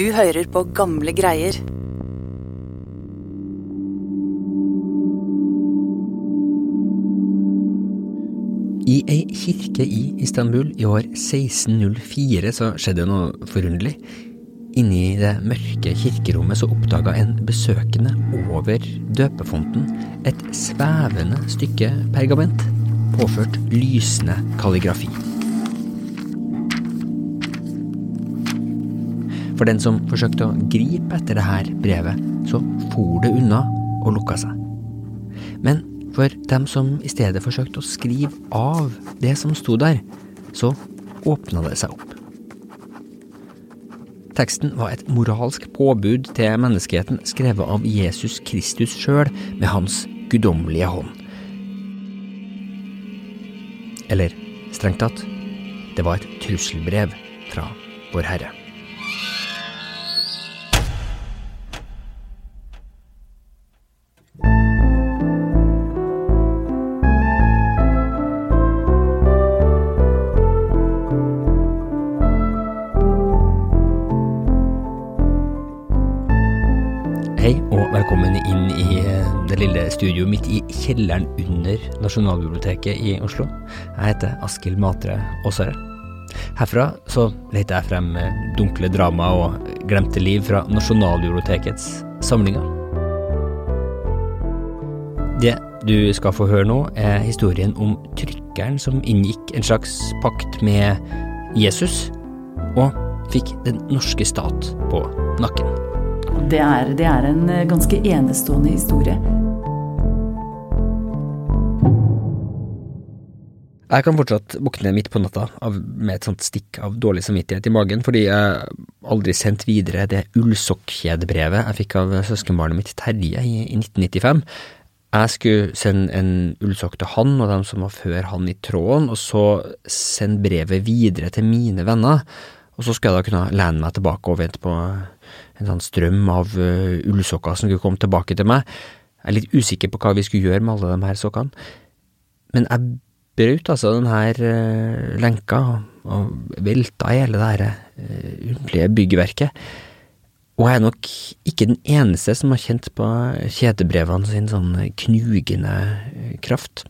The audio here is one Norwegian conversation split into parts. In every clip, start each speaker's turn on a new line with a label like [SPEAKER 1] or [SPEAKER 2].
[SPEAKER 1] Du hører på gamle greier.
[SPEAKER 2] I ei kirke i Istanbul i år 1604 så skjedde noe forunderlig. Inni det mørke kirkerommet så oppdaga en besøkende over døpefonten et svevende stykke pergament, påført lysende kalligrafi. For den som forsøkte å gripe etter det her brevet, så for det unna og lukka seg. Men for dem som i stedet forsøkte å skrive av det som sto der, så åpna det seg opp. Teksten var et moralsk påbud til menneskeheten skrevet av Jesus Kristus sjøl med hans guddommelige hånd. Eller strengt tatt, det var et trusselbrev fra Vår Herre. Studioet mitt i kjelleren under Nasjonalbiblioteket i Oslo. Jeg heter Askild Matre Aasare. Herfra så leter jeg frem dunkle drama og glemte liv fra Nasjonalbibliotekets samlinger. Det du skal få høre nå, er historien om trykkeren som inngikk en slags pakt med Jesus, og fikk den norske stat på nakken.
[SPEAKER 3] Det er, det er en eh, ganske enestående historie.
[SPEAKER 2] Jeg kan fortsatt våkne midt på natta av, med et sånt stikk av dårlig samvittighet i magen, fordi jeg aldri sendte videre det ullsokkjedebrevet jeg fikk av søskenbarnet mitt Terje i, i 1995. Jeg skulle sende en ullsokk til han og dem som var før han i tråden, og så sende brevet videre til mine venner, og så skulle jeg da kunne lene meg tilbake og vente på en sånn strøm av uh, ullsokker som skulle komme tilbake til meg. Jeg er litt usikker på hva vi skulle gjøre med alle de her sokkene, men jeg brøt altså den her uh, lenka og velta i hele det her uh, underlige byggverket. Og jeg er nok ikke den eneste som har kjent på kjedebrevene sin sånn knugende kraft.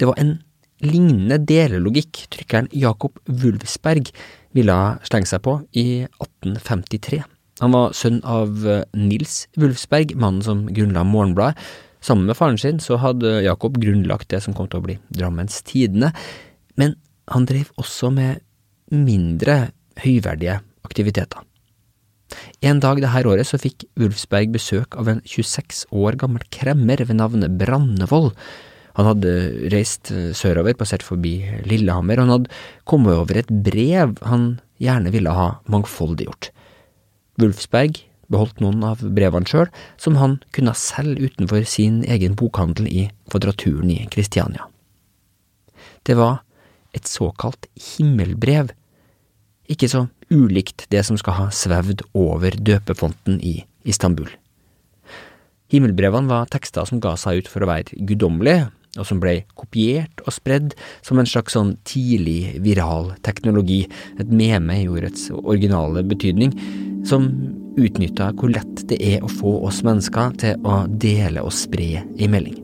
[SPEAKER 2] Det var en lignende delelogikk trykkeren Jakob Wulfsberg ville slenge seg på i 1853. Han var sønn av Nils Wulfsberg, mannen som grunnla Morgenbladet. Sammen med faren sin så hadde Jakob grunnlagt det som kom til å bli Drammens Tidende, men han drev også med mindre høyverdige aktiviteter. En dag dette året så fikk Wulfsberg besøk av en 26 år gammel kremmer ved navnet Brannevold. Han hadde reist sørover, passert forbi Lillehammer, og han hadde kommet over et brev han gjerne ville ha mangfoldiggjort. Wulfsberg beholdt noen av brevene sjøl, som han kunne selge utenfor sin egen bokhandel i Kvadraturen i Kristiania. Det var et såkalt himmelbrev, ikke så ulikt det som skal ha svevd over døpefonten i Istanbul. Himmelbrevene var tekster som ga seg ut for å være guddommelige, og som ble kopiert og spredd som en slags sånn tidlig viral teknologi, et meme i ordets originale betydning, som utnytta hvor lett det er å få oss mennesker til å dele og spre ei melding.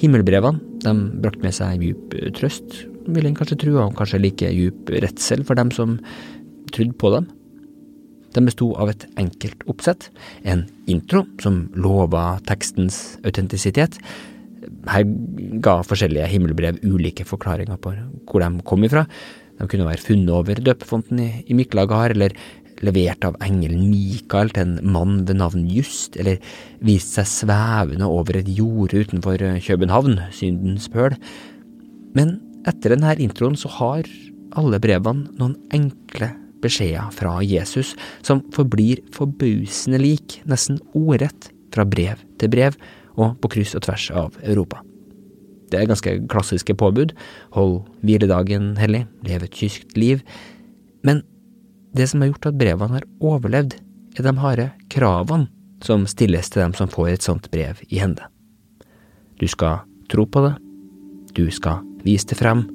[SPEAKER 2] Himmelbrevene de brakte med seg djup trøst, vil en kanskje tro, og kanskje like djup redsel for dem som trodde på dem. Den besto av et enkelt oppsett, en intro som lova tekstens autentisitet. Her ga forskjellige himmelbrev ulike forklaringer på hvor de kom ifra. De kunne være funnet over døpefonten i Miklagard, eller levert av engelen Mikael til en mann ved navn Just, eller vist seg svevende over et jorde utenfor København, syndens pøl. Men etter denne introen så har alle brevene noen enkle beskjeder fra Jesus som forblir forbausende lik, nesten ordrett, fra brev til brev og på kryss og tvers av Europa. Det er ganske klassiske påbud, hold hviledagen hellig, lev et kyskt liv, men det som har gjort at brevene har overlevd, er de harde kravene som stilles til dem som får et sånt brev i hende. Du skal tro på det, du skal vise det frem,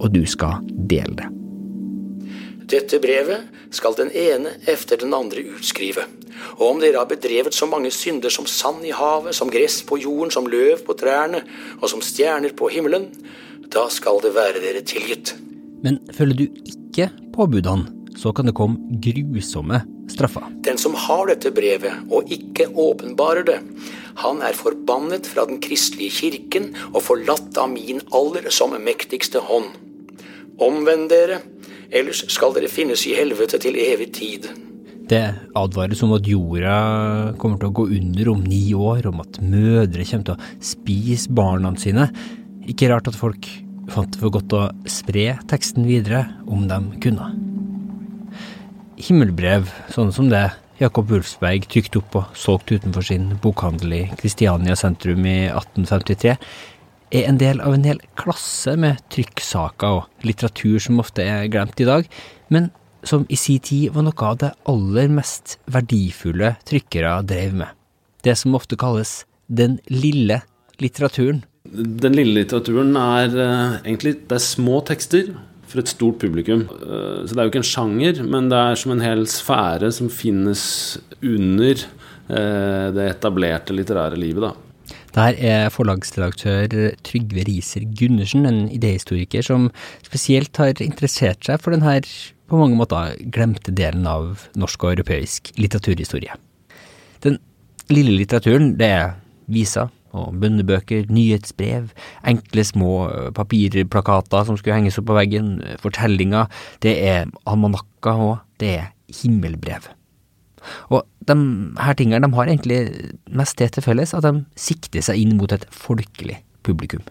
[SPEAKER 2] og du skal dele det.
[SPEAKER 4] Dette brevet skal den ene efter den andre utskrive. Og om dere har bedrevet så mange synder som sand i havet, som gress på jorden, som løv på trærne og som stjerner på himmelen, da skal det være dere tilgitt.
[SPEAKER 2] Men følger du ikke påbudene, så kan det komme grusomme straffer.
[SPEAKER 4] Den som har dette brevet og ikke åpenbarer det, han er forbannet fra den kristelige kirken og forlatt av min aller som mektigste hånd. Omvend dere, ellers skal dere finnes i helvete til evig tid.
[SPEAKER 2] Det advares om at jorda kommer til å gå under om ni år, om at mødre kommer til å spise barna sine. Ikke rart at folk fant det for godt å spre teksten videre om de kunne. Himmelbrev, sånne som det Jakob Wulfsberg trykte opp og solgte utenfor sin bokhandel i Kristiania sentrum i 1853, er en del av en hel klasse med trykksaker og litteratur som ofte er glemt i dag, men som i sin tid var noe av det aller mest verdifulle trykkere drev med. Det som ofte kalles den lille litteraturen.
[SPEAKER 5] Den lille litteraturen er uh, egentlig det er små tekster for et stort publikum. Uh, så det er jo ikke en sjanger, men det er som en hel sfære som finnes under uh, det etablerte litterære livet, da.
[SPEAKER 2] Der er forlagsredaktør Trygve Riser Gundersen, en idehistoriker som spesielt har interessert seg for denne på mange måter glemte delen av norsk og europeisk litteraturhistorie. Den lille litteraturen, det er viser og bønnebøker, nyhetsbrev, enkle små papirplakater som skulle henges opp på veggen, fortellinger, det er almanakker og det er himmelbrev. Og de her tingene de har egentlig mest det til felles at de sikter seg inn mot et folkelig publikum.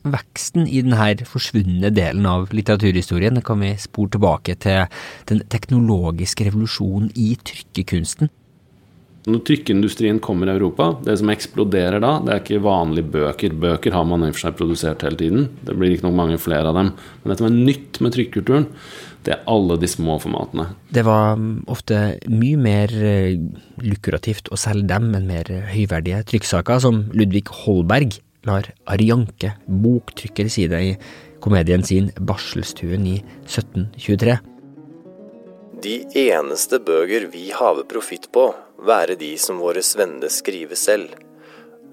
[SPEAKER 2] Veksten i denne forsvunne delen av litteraturhistorien kan vi spore tilbake til den teknologiske revolusjonen i trykkekunsten.
[SPEAKER 5] Når trykkeindustrien kommer i Europa, det som eksploderer da, det er ikke vanlige bøker. Bøker har man i og for seg produsert hele tiden. Det blir ikke nok mange flere av dem. Men det som er nytt med trykkulturen, det er alle de små formatene.
[SPEAKER 2] Det var mm, ofte mye mer eh, lukrativt å selge dem enn mer høyverdige trykksaker, som Ludvig Holberg lar Arianke, boktrykker, si det i komedien sin Barselstuen i 1723.
[SPEAKER 6] De eneste bøker vi har profitt på, være de som våre svende skrive selv.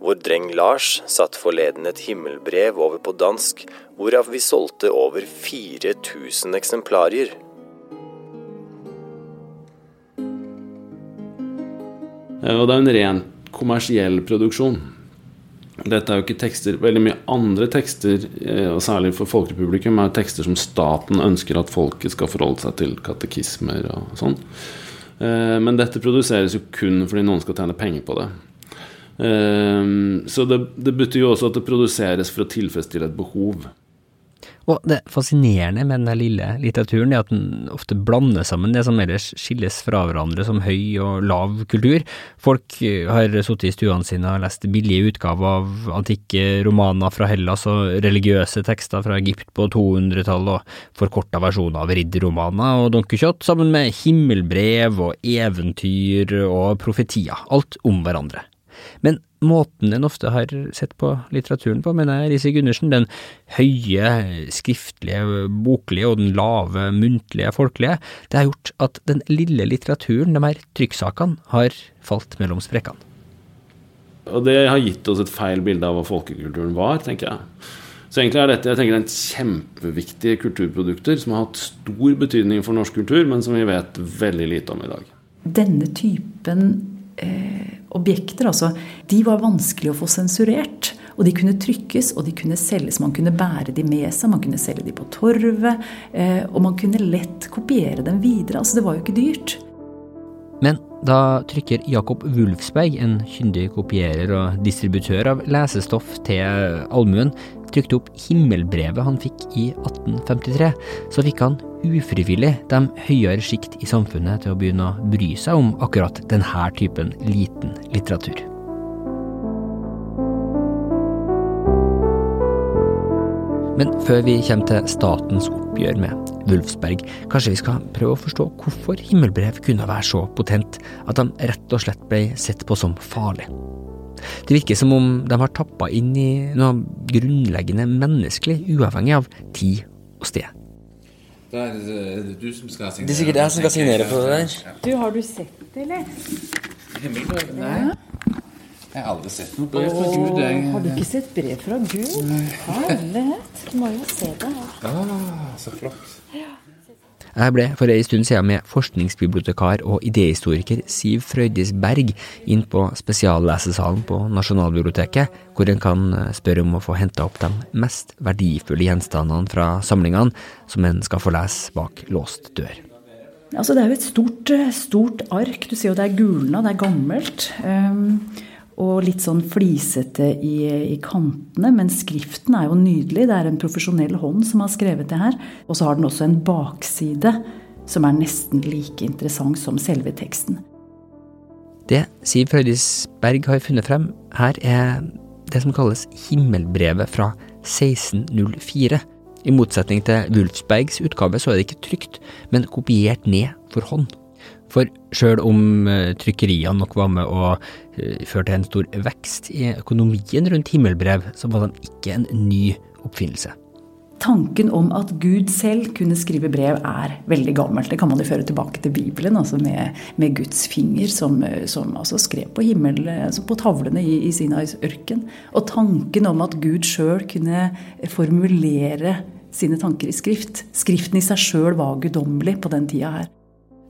[SPEAKER 6] Vår dreng Lars satt forleden et himmelbrev over på dansk, hvorav vi solgte over 4000 eksemplarer.
[SPEAKER 5] Og det er en ren kommersiell produksjon. Dette er jo ikke tekster Veldig mye andre tekster, eh, og særlig for folkepublikum, er tekster som staten ønsker at folket skal forholde seg til, katekismer og sånn. Eh, men dette produseres jo kun fordi noen skal tjene penger på det. Ehm, så det, det, betyr jo også at det produseres for å tilfredsstille et behov.
[SPEAKER 2] Og det fascinerende med denne lille litteraturen er at den ofte blander sammen det som ellers skilles fra hverandre som høy og lav kultur. Folk eh, har sittet i stuene sine og lest billige utgaver av antikke romaner fra Hellas og religiøse tekster fra Egypt på 200-tallet og forkorta versjoner av ridderromaner og Don Quijote sammen med himmelbrev og eventyr og profetier, alt om hverandre. Men måten en ofte har sett på litteraturen på, mener jeg, Risi Gundersen, den høye, skriftlige, boklige og den lave, muntlige, folkelige, det har gjort at den lille litteraturen, de her trykksakene, har falt mellom sprekkene.
[SPEAKER 5] Og det har gitt oss et feil bilde av hva folkekulturen var, tenker jeg. Så egentlig er dette jeg tenker, en kjempeviktige kulturprodukter som har hatt stor betydning for norsk kultur, men som vi vet veldig lite om i dag.
[SPEAKER 3] Denne typen objekter, altså, de var vanskelig å få sensurert. Og de kunne trykkes og de kunne selges. Man kunne bære de med seg, man kunne selge de på torvet. Eh, og man kunne lett kopiere dem videre. Altså, det var jo ikke dyrt.
[SPEAKER 2] Men da trykker Jakob Wulfsberg, en kyndig kopierer og distributør av lesestoff til allmuen, trykte opp himmelbrevet han fikk i 1853, så fikk han ufrivillig de høyere sjikt i samfunnet til å begynne å bry seg om akkurat denne typen liten litteratur. Men før vi kommer til statens oppgjør med Wulfsberg, kanskje vi skal prøve å forstå hvorfor himmelbrev kunne være så potent at de rett og slett ble sett på som farlig. Det virker som om de har tappa inn i noe grunnleggende menneskelig, uavhengig av tid og sted.
[SPEAKER 7] Da er det, er du som skal signere.
[SPEAKER 2] Det er sikkert jeg som skal signere på det der.
[SPEAKER 3] Du, har du sett det, eller?
[SPEAKER 7] Himmelbrev? Nei. Jeg har aldri sett noe brev fra Gud. Jeg.
[SPEAKER 3] Har du ikke sett brev fra Gud? Herlighet. Du må jo se det her.
[SPEAKER 7] Ah, så flott.
[SPEAKER 2] Jeg ble for ei stund siden med forskningsbibliotekar og idéhistoriker Siv Frøydis Berg inn på spesiallesesalen på Nasjonalbiblioteket, hvor en kan eh, spørre om å få henta opp de mest verdifulle gjenstandene fra samlingene som en skal få lese bak låst dør.
[SPEAKER 3] Altså, det er jo et stort, eh, stort ark. Du ser jo det er gulna, det er gammelt. Um, og litt sånn flisete i, i, kantene, men skriften er jo nydelig. Det er en profesjonell hånd som har skrevet det her. Og så har den også en bakside som er nesten like interessant som selve teksten.
[SPEAKER 2] Det Siv Frøydisberg har funnet frem her, er det som kalles Himmelbrevet fra 1604. I motsetning til Wulfsbergs utgave så er det ikke trygt, men kopiert ned for hånd. For sjøl om eh, trykkeriene nok var med å eh, føre til en stor vekst i økonomien rundt himmelbrev, så var de ikke en ny oppfinnelse.
[SPEAKER 3] Tanken om at Gud selv kunne skrive brev er veldig gammelt. Det kan man jo føre tilbake til Bibelen, altså med, med Guds finger som, som altså skrev på himmel, altså på tavlene i, i Sinais ørken. Og tanken om at Gud sjøl kunne formulere sine tanker i skrift. Skriften i seg sjøl var guddommelig på den tida her.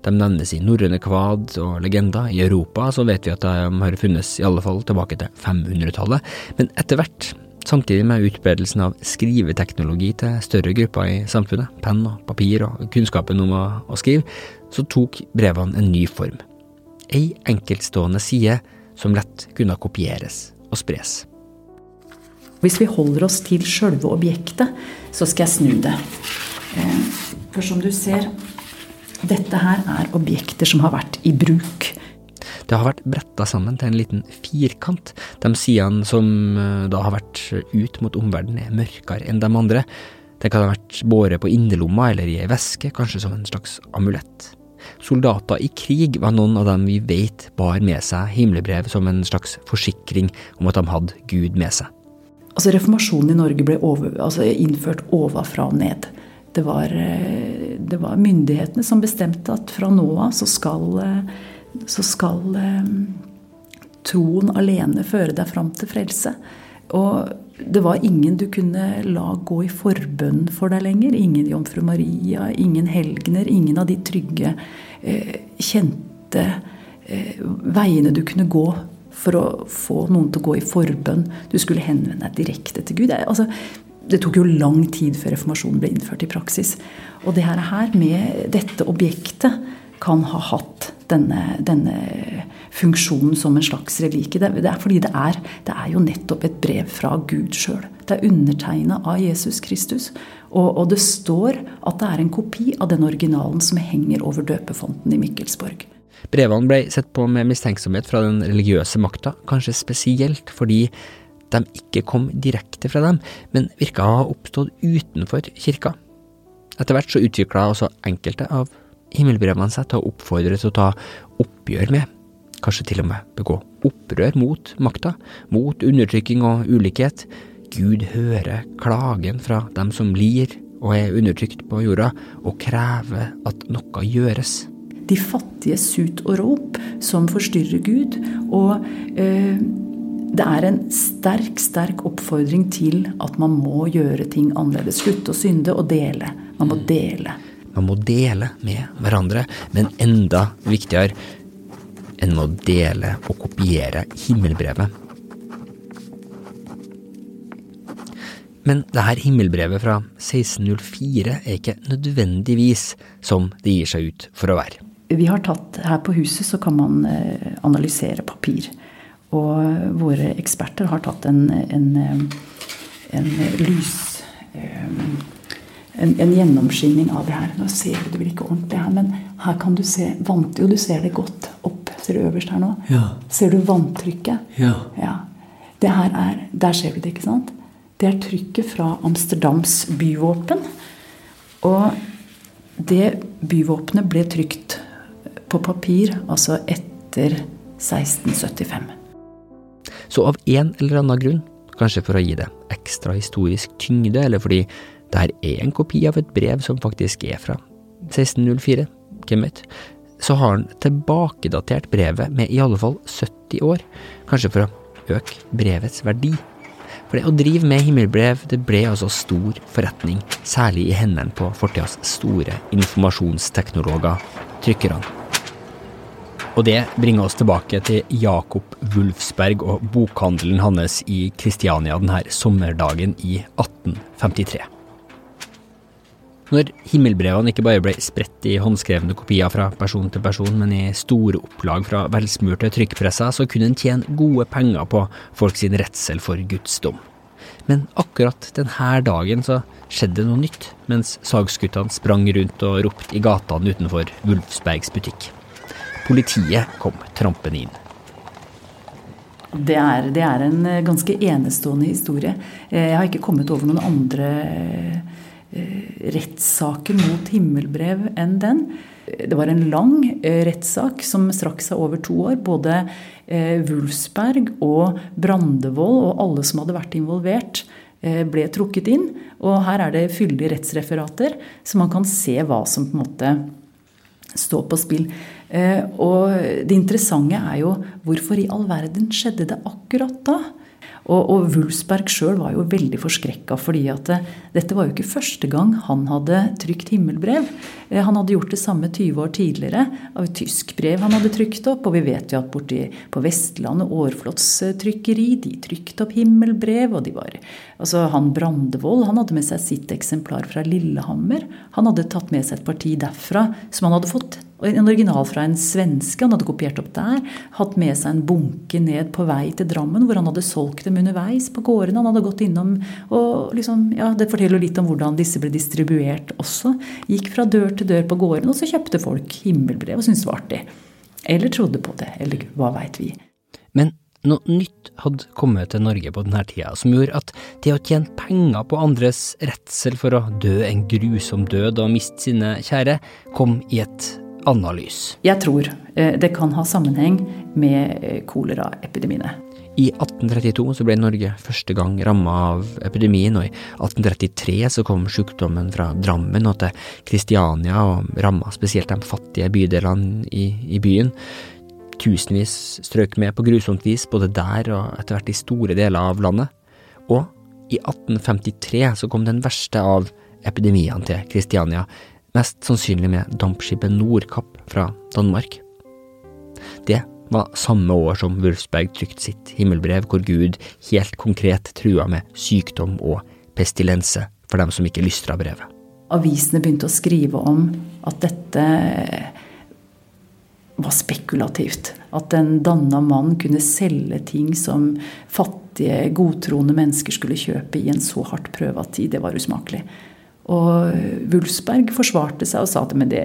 [SPEAKER 2] De nevnes i norrøne kvad og legender. I Europa så vet vi at de har funnes i alle fall tilbake til 500-tallet. Men etter hvert, samtidig med utbredelsen av skriveteknologi til større grupper i samfunnet, penn og papir og kunnskapen om å, skrive, så tok brevene en ny form. Ei enkeltstående side som lett kunne kopieres og spres.
[SPEAKER 3] Hvis vi holder oss til sjølve objektet, så skal jeg snu det. Eh, for som du ser, dette her er objekter som har vært i bruk.
[SPEAKER 2] Det har vært bretta sammen til en liten firkant. De sidene som eh, da har vært ut mot omverdenen, er mørkere enn de andre. Det kan ha vært båret på innerlomma eller i ei veske, kanskje som en slags amulett. Soldater i krig var noen av dem vi vet bar med seg himmelbrev som en slags forsikring om at de hadde Gud med seg.
[SPEAKER 3] Altså Reformasjonen i Norge ble over, altså innført ovenfra og ned. Det var, eh, det var, myndighetene som bestemte at fra nå av så skal, eh, så skal eh, troen alene føre deg fram til frelse. Og det var ingen du kunne la gå i forbønn for deg lenger. Ingen Jomfru Maria, ingen helgener, ingen av de trygge, kjente veiene du kunne gå for å få noen til å gå i forbønn. Du skulle henvende deg direkte til Gud. Altså, det tok jo lang tid før reformasjonen ble innført i praksis. Og det her med dette objektet kan ha hatt denne, denne funksjonen som en slags relike. Det, er fordi det er, det er jo nettopp et brev fra Gud sjøl. Det er undertegna av Jesus Kristus. Og, og, det står at det er en kopi av den originalen som henger over døpefonten i Mikkelsborg.
[SPEAKER 2] Brevene ble sett på med mistenksomhet fra den religiøse makta, kanskje spesielt fordi de ikke kom direkte fra dem, men virka å ha oppstått utenfor kirka. Etter hvert så utvikla også enkelte av himmelbrevene seg til å oppfordre til å ta oppgjør med, kanskje til og med begå opprør mot makta, mot undertrykking og ulikhet. Gud hører klagen fra dem som lir og er undertrykt på jorda, og krever at noe gjøres.
[SPEAKER 3] De fattige sut og rop som forstyrrer Gud, og øh, det er en sterk, sterk oppfordring til at man må gjøre ting annerledes. Slutte å synde og dele. Man må dele.
[SPEAKER 2] Man må dele med hverandre, men enda viktigere enn å dele og kopiere himmelbrevet. Men det her himmelbrevet fra 1604 er ikke nødvendigvis som det gir seg ut for å være.
[SPEAKER 3] Vi har tatt Her på huset så kan man eh, analysere papir. Og våre eksperter har tatt en, en, en lys en, en, gjennomskinning av det her. Nå ser du det vel ikke ordentlig her, men her kan du se Jo, du ser det godt opp. Ser du øverst her nå?
[SPEAKER 7] Ja.
[SPEAKER 3] Ser du vanntrykket?
[SPEAKER 7] Ja.
[SPEAKER 3] ja. Det her er, Der ser du det, ikke sant? Det er trykket fra Amsterdams byvåpen. Og det byvåpenet ble trykt på papir altså etter 1675.
[SPEAKER 2] Så av en eller annen grunn, kanskje for å gi det ekstra historisk tyngde, eller fordi det her er en kopi av et brev som faktisk er fra 1604, hvem vet, så har han tilbakedatert brevet med i alle fall 70 år, kanskje for å øke brevets verdi. For det å drive med himmelbrev det ble altså stor forretning, særlig i hendene på fortidas store informasjonsteknologer, trykkerne. Og det bringer oss tilbake til Jakob Wulfsberg og bokhandelen hans i Kristiania denne sommerdagen i 1853. Når himmelbrevene ikke bare ble spredt i håndskrevne kopier fra person til person, men i store opplag fra velsmurte trykkpresser, så kunne en tjene gode penger på folk sin redsel for Guds dom. Men akkurat denne dagen så skjedde noe nytt, mens sagsguttene sprang rundt og ropte i gatene utenfor Wulfsbergs butikk. Politiet kom trampende inn.
[SPEAKER 3] Det er, det er, en ganske enestående historie. Jeg har ikke kommet over noen andre Eh, rettssaker mot himmelbrev enn den. Det var en lang eh, rettssak som strakk seg over to år. Både eh, Wulfsberg og Brandevold og alle som hadde vært involvert, ble trukket inn. Og her er det fyldige rettsreferater, så man kan se hva som på en måte står på spill. Og det interessante er jo hvorfor i all verden skjedde det akkurat da? Og, og Wulfsberg sjøl var jo veldig forskrekka, fordi at eh, dette var jo ikke første gang han hadde trykt himmelbrev. Eh, han hadde gjort det samme 20 år tidligere av et tysk brev han hadde trykt opp. Og vi vet jo at borti på Vestlandet, Årflots trykkeri, de trykte opp himmelbrev. Og de var Altså, han Brandevold han hadde med seg sitt eksemplar fra Lillehammer. Han hadde tatt med seg et parti derfra som han hadde fått en original fra en svenske. Han hadde kopiert opp der. Hatt med seg en bunke ned på vei til Drammen, hvor han hadde solgt dem underveis på gårdene. Han hadde gått innom og liksom, ja, Det forteller litt om hvordan disse ble distribuert også. Gikk fra dør til dør på gården, og så kjøpte folk himmelbrev og syntes det var artig. Eller trodde på det, eller hva veit vi.
[SPEAKER 2] Men noe nytt hadde kommet til Norge på denne tida, som gjorde at det å tjene penger på andres redsel for å dø en grusom død og miste sine kjære, kom i et annet.
[SPEAKER 3] Jeg tror eh, det kan ha sammenheng med eh, koleraepidemiene.
[SPEAKER 2] I 1832 så ble Norge første gang ramma av epidemien, og i 1833 så kom sykdommen fra Drammen og til Kristiania og ramma spesielt de fattige bydelene i, i byen. Tusenvis strøk med på grusomt vis, både der og etter hvert i store deler av landet. Og i 1853 så kom den verste av epidemiene til Kristiania, mest sannsynlig med dampskipet Nordkapp fra Danmark. Det var samme år som Wulfsberg trykte sitt himmelbrev, hvor Gud helt konkret trua med sykdom og pestilense for dem som ikke lystra brevet.
[SPEAKER 3] Avisene begynte å skrive om at dette var spekulativt. At en danna mann kunne selge ting som fattige, godtroende mennesker skulle kjøpe i en så hardt prøva tid. Det var usmakelig. Og Wulfsberg forsvarte seg og sa at men det,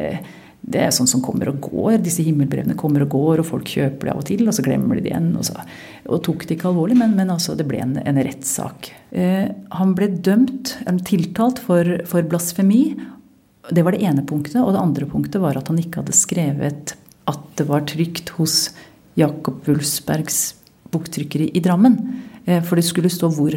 [SPEAKER 3] det, er sånn som kommer og går. Disse himmelbrevene kommer og går, og folk kjøper det av og til, og så glemmer de det igjen. Og, så, og tok det ikke alvorlig, men, men altså, det ble en, en rettssak. Eh, han ble dømt, tiltalt for, for blasfemi. Det var det ene punktet. Og det andre punktet var at han ikke hadde skrevet at det var trygt hos Jakob Wulfsbergs boktrykkeri i Drammen. Eh, for det skulle stå hvor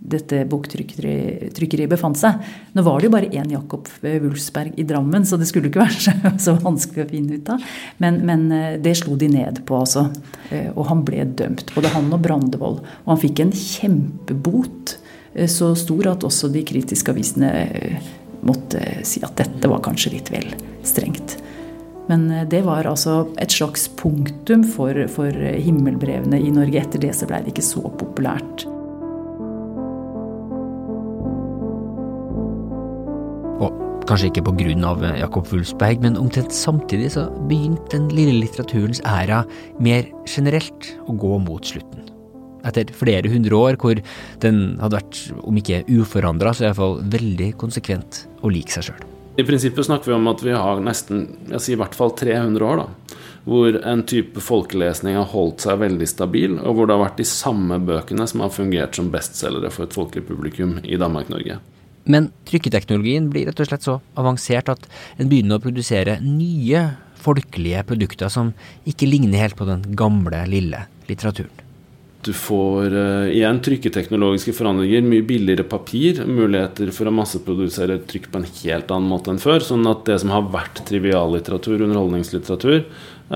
[SPEAKER 3] dette boktrykkeriet befant seg. Nå var det jo bare én Jakob Wulfsberg i Drammen, så det skulle ikke være så vanskelig å finne ut av. Men, men eh, det slo de ned på, altså. Eh, og han ble dømt, både han og Brandevold. Og han fikk en kjempebot, så stor at også de kritiske avisene måtte si at dette var kanskje litt vel strengt. Men eh, det var altså et slags punktum for, for himmelbrevene i Norge. Etter det så blei det ikke så populært.
[SPEAKER 2] Kanskje ikke pga. av Jakob Wulfsberg, men omtrent samtidig så begynte den lille litteraturens æra mer generelt å gå mot slutten. Etter flere hundre år hvor den hadde vært, om ikke uforandra, så iallfall veldig konsekvent og lik seg sjøl.
[SPEAKER 5] I prinsippet snakker vi om at vi har nesten jeg sier i hvert fall 300 år da, hvor en type folkelesning har holdt seg veldig stabil, og hvor det har vært de samme bøkene som har fungert som bestselgere for et folkelig publikum i Danmark-Norge.
[SPEAKER 2] Men trykketeknologien blir rett og slett så avansert at en begynner å produsere nye folkelige produkter som ikke ligner helt på den gamle, lille litteraturen.
[SPEAKER 5] Du får uh, igjen trykketeknologiske forandringer, mye billigere papir, muligheter for å masseprodusere trykk på en helt annen måte enn før. Sånn at det som har vært triviallitteratur, underholdningslitteratur,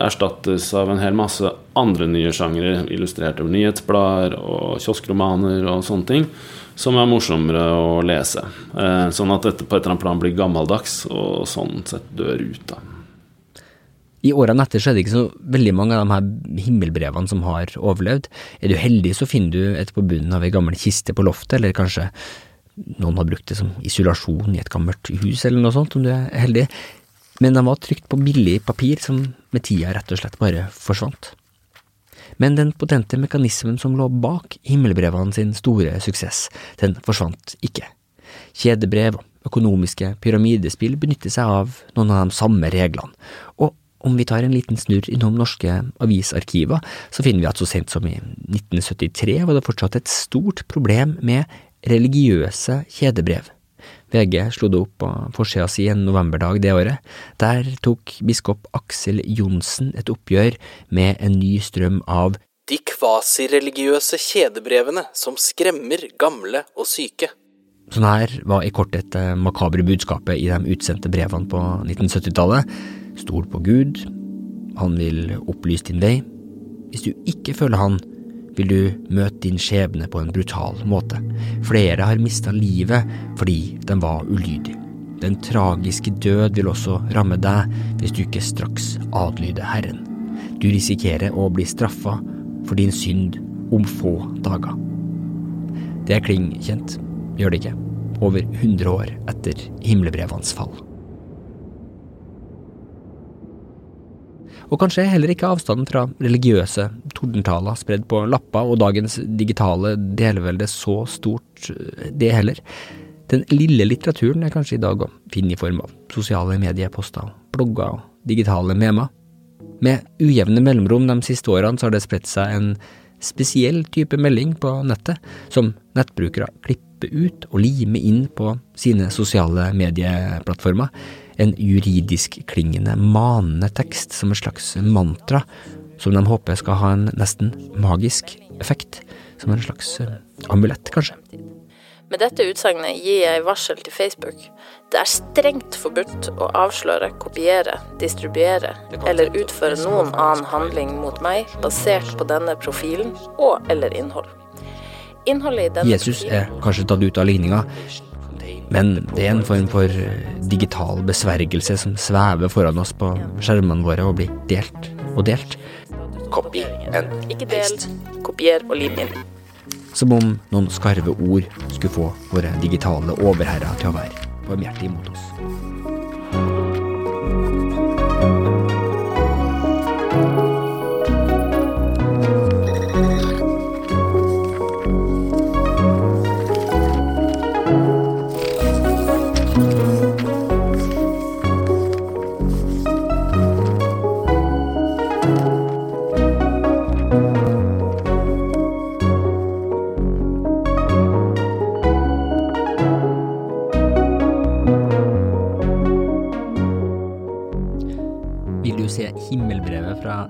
[SPEAKER 5] erstattes av en hel masse andre nye sjangre, illustrerte nyhetsblader og kioskromaner og sånne ting, som er morsommere å lese. Eh, sånn at dette på et eller annet plan blir gammeldags og sånn sett dør ut. da.
[SPEAKER 2] I årene etter så er det ikke så veldig mange av de her himmelbrevene som har overlevd. Er du heldig, så finner du et på bunnen av ei gammel kiste på loftet, eller kanskje noen har brukt det som isolasjon i et gammelt hus, eller noe sånt, om du er heldig. Men de var trykt på billig papir som med tida rett og slett bare forsvant. Men den potente mekanismen som lå bak himmelbrevene sin store suksess, den forsvant ikke. Kjedebrev og økonomiske pyramidespill benytter seg av noen av de samme reglene, og om vi tar en liten snurr innom norske avisarkiver, så finner vi at så sent som i 1973 var det fortsatt et stort problem med religiøse kjedebrev. VG slo det opp på forsida si en novemberdag det året. Der tok biskop Aksel Johnsen et oppgjør med en ny strøm av
[SPEAKER 8] de kvasireligiøse kjedebrevene som skremmer gamle og syke.
[SPEAKER 2] Sånn her var i korthet det makabre budskapet i de utsendte brevene på 1970-tallet. Stol på Gud, han vil opplyse din vei. Hvis du ikke følger han, vil du møte din skjebne på en brutal måte. Flere har mista livet fordi de var ulydige. Den tragiske død vil også ramme deg hvis du ikke straks adlyder Herren. Du risikerer å bli straffa for din synd om få dager. Det er kling kjent, gjør det ikke? Over 100 år etter himmelbrevenes fall. Og kanskje heller ikke avstanden fra religiøse tordentaler spredd på lapper og dagens digitale delvelde så stort, det heller. Den lille litteraturen er kanskje i dag å finne i form av sosiale medieposter, blogger og digitale memer. Med ujevne mellomrom de siste årene så har det spredt seg en spesiell type melding på nettet, som nettbrukere klipper ut og limer inn på sine sosiale medieplattformer en juridisk klingende, manende tekst som et slags mantra, som de håper skal ha en nesten magisk effekt, som en slags eh, amulett, kanskje.
[SPEAKER 9] Med dette utsagnet gir jeg varsel til Facebook. Det er strengt forbudt å avsløre, kopiere, distribuere eller utføre noen annen handling mot meg basert på denne profilen og eller innhold.
[SPEAKER 2] Jesus er kanskje tatt ut av ligninga, men det er en form for digital besvergelse som svever foran oss på skjermene våre og blir delt og delt.
[SPEAKER 8] Copy and
[SPEAKER 9] Ikke del, kopier og lim inn.
[SPEAKER 2] Som om noen skarve ord skulle få våre digitale overherrer til å være barmhjertige mot oss.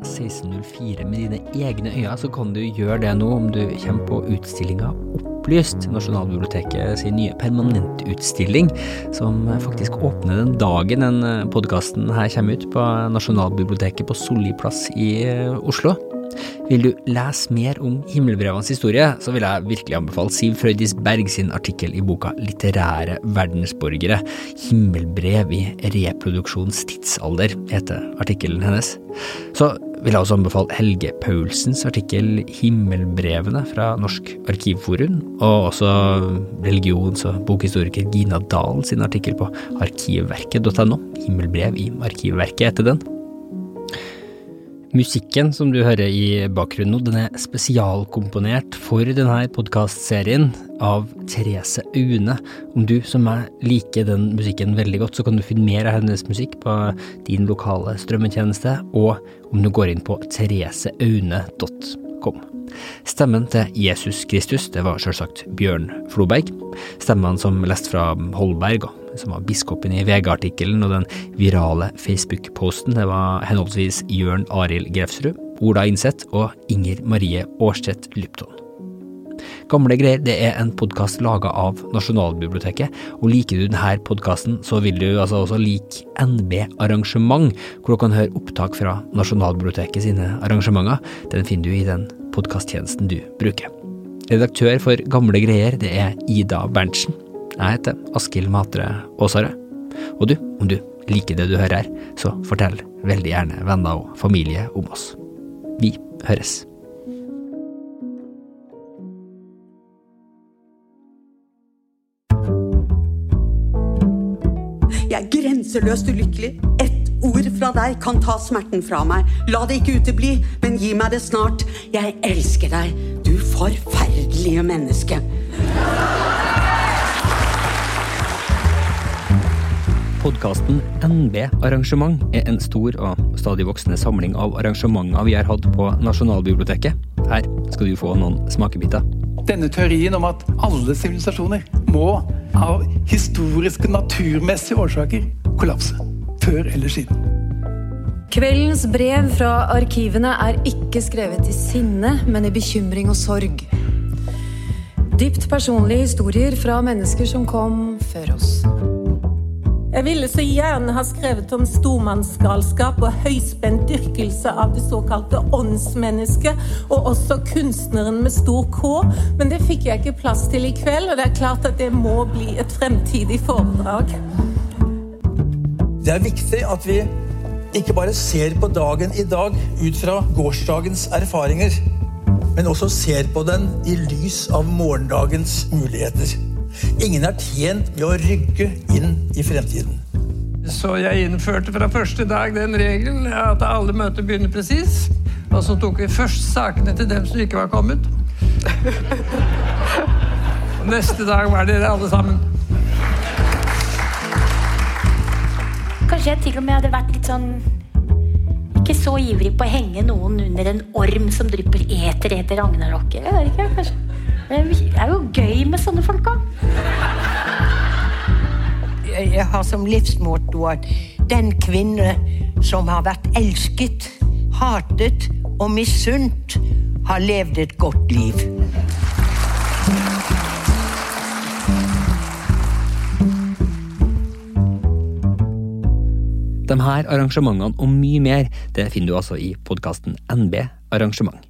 [SPEAKER 2] 1604 med dine egne øyne, så kan du gjøre det nå om du kommer på utstillinga Opplyst, Nasjonalbiblioteket sin nye permanentutstilling, som faktisk åpner den dagen den podkasten her kommer ut på Nasjonalbiblioteket på Solli plass i eh, Oslo. Vil du lese mer om himmelbrevenes historie, så vil jeg virkelig anbefale Siv Frøydis Berg sin artikkel i boka Litterære verdensborgere. Himmelbrev i reproduksjons tidsalder, heter artikkelen hennes. Så vil jeg også anbefale Helge Paulsens artikkel Himmelbrevene fra Norsk Arkivforum, og også religions- og bokhistoriker Gina Dahl sin artikkel på arkivverket.no. Himmelbrev i Arkivverket etter den. Musikken som du hører i bakgrunnen nå, den er spesialkomponert for denne podkastserien av Therese Aune. Om du som meg liker den musikken veldig godt, så kan du finne mer av hennes musikk på din lokale strømmetjeneste, og om du går inn på thereseaune.com. Stemmen til Jesus Kristus, det var selvsagt Bjørn Floberg. Stemmene som leste fra Holberg, som var biskopen i VG-artikkelen, og den virale Facebook-posten, det var henholdsvis Jørn Arild Grefsrud, Ola Innseth og Inger Marie Aarseth Lypton. Gamle greier det er en podkast laga av Nasjonalbiblioteket, og liker du denne podkasten, så vil du altså også like NB Arrangement, hvor du kan høre opptak fra Nasjonalbiblioteket sine arrangementer. Den finner du i den podkasttjenesten du bruker. Redaktør for Gamle greier, det er Ida Berntsen. Jeg heter Askild Matre Aasare. Og du, om du liker det du hører her, så fortell veldig gjerne venner og familie om oss. Vi høres.
[SPEAKER 10] Jeg er grenseløst ulykkelig. Ett ord fra deg kan ta smerten fra meg. La det ikke utebli, men gi meg det snart. Jeg elsker deg, du forferdelige menneske.
[SPEAKER 2] Podkasten NB Arrangement er en stor og stadig voksende samling av arrangementer vi har hatt på Nasjonalbiblioteket. Her skal du få noen smakebiter.
[SPEAKER 11] Denne teorien om at alle sivilisasjoner må av historiske, naturmessige årsaker kollapse. Før eller siden.
[SPEAKER 12] Kveldens brev fra arkivene er ikke skrevet i sinne, men i bekymring og sorg. Dypt personlige historier fra mennesker som kom før oss.
[SPEAKER 13] Jeg ville så gjerne ha skrevet om stormannsgalskap og høyspent dyrkelse av det såkalte åndsmennesket, og også kunstneren med stor K, men det fikk jeg ikke plass til i kveld, og det er klart at det må bli et fremtidig foredrag.
[SPEAKER 14] Det er viktig at vi ikke bare ser på dagen i dag ut fra gårsdagens erfaringer, men også ser på den i lys av morgendagens muligheter. Ingen er tjent med å rygge inn i fremtiden.
[SPEAKER 15] Så jeg innførte fra første dag den regelen at alle møter begynner presis. Og så tok vi først sakene til dem som ikke var kommet. Neste dag var dere alle sammen.
[SPEAKER 16] Kanskje jeg til og med hadde vært litt sånn Ikke så ivrig på å henge noen under en orm som drypper eter etter ragnarokket. Jeg vet ikke, kanskje. Det er jo gøy med sånne folk òg.
[SPEAKER 17] Jeg har som livsmotto at den kvinne som har vært elsket, hatet og misunt, har levd et godt liv.
[SPEAKER 2] De her arrangementene og mye mer det finner du altså i podkasten NB Arrangement.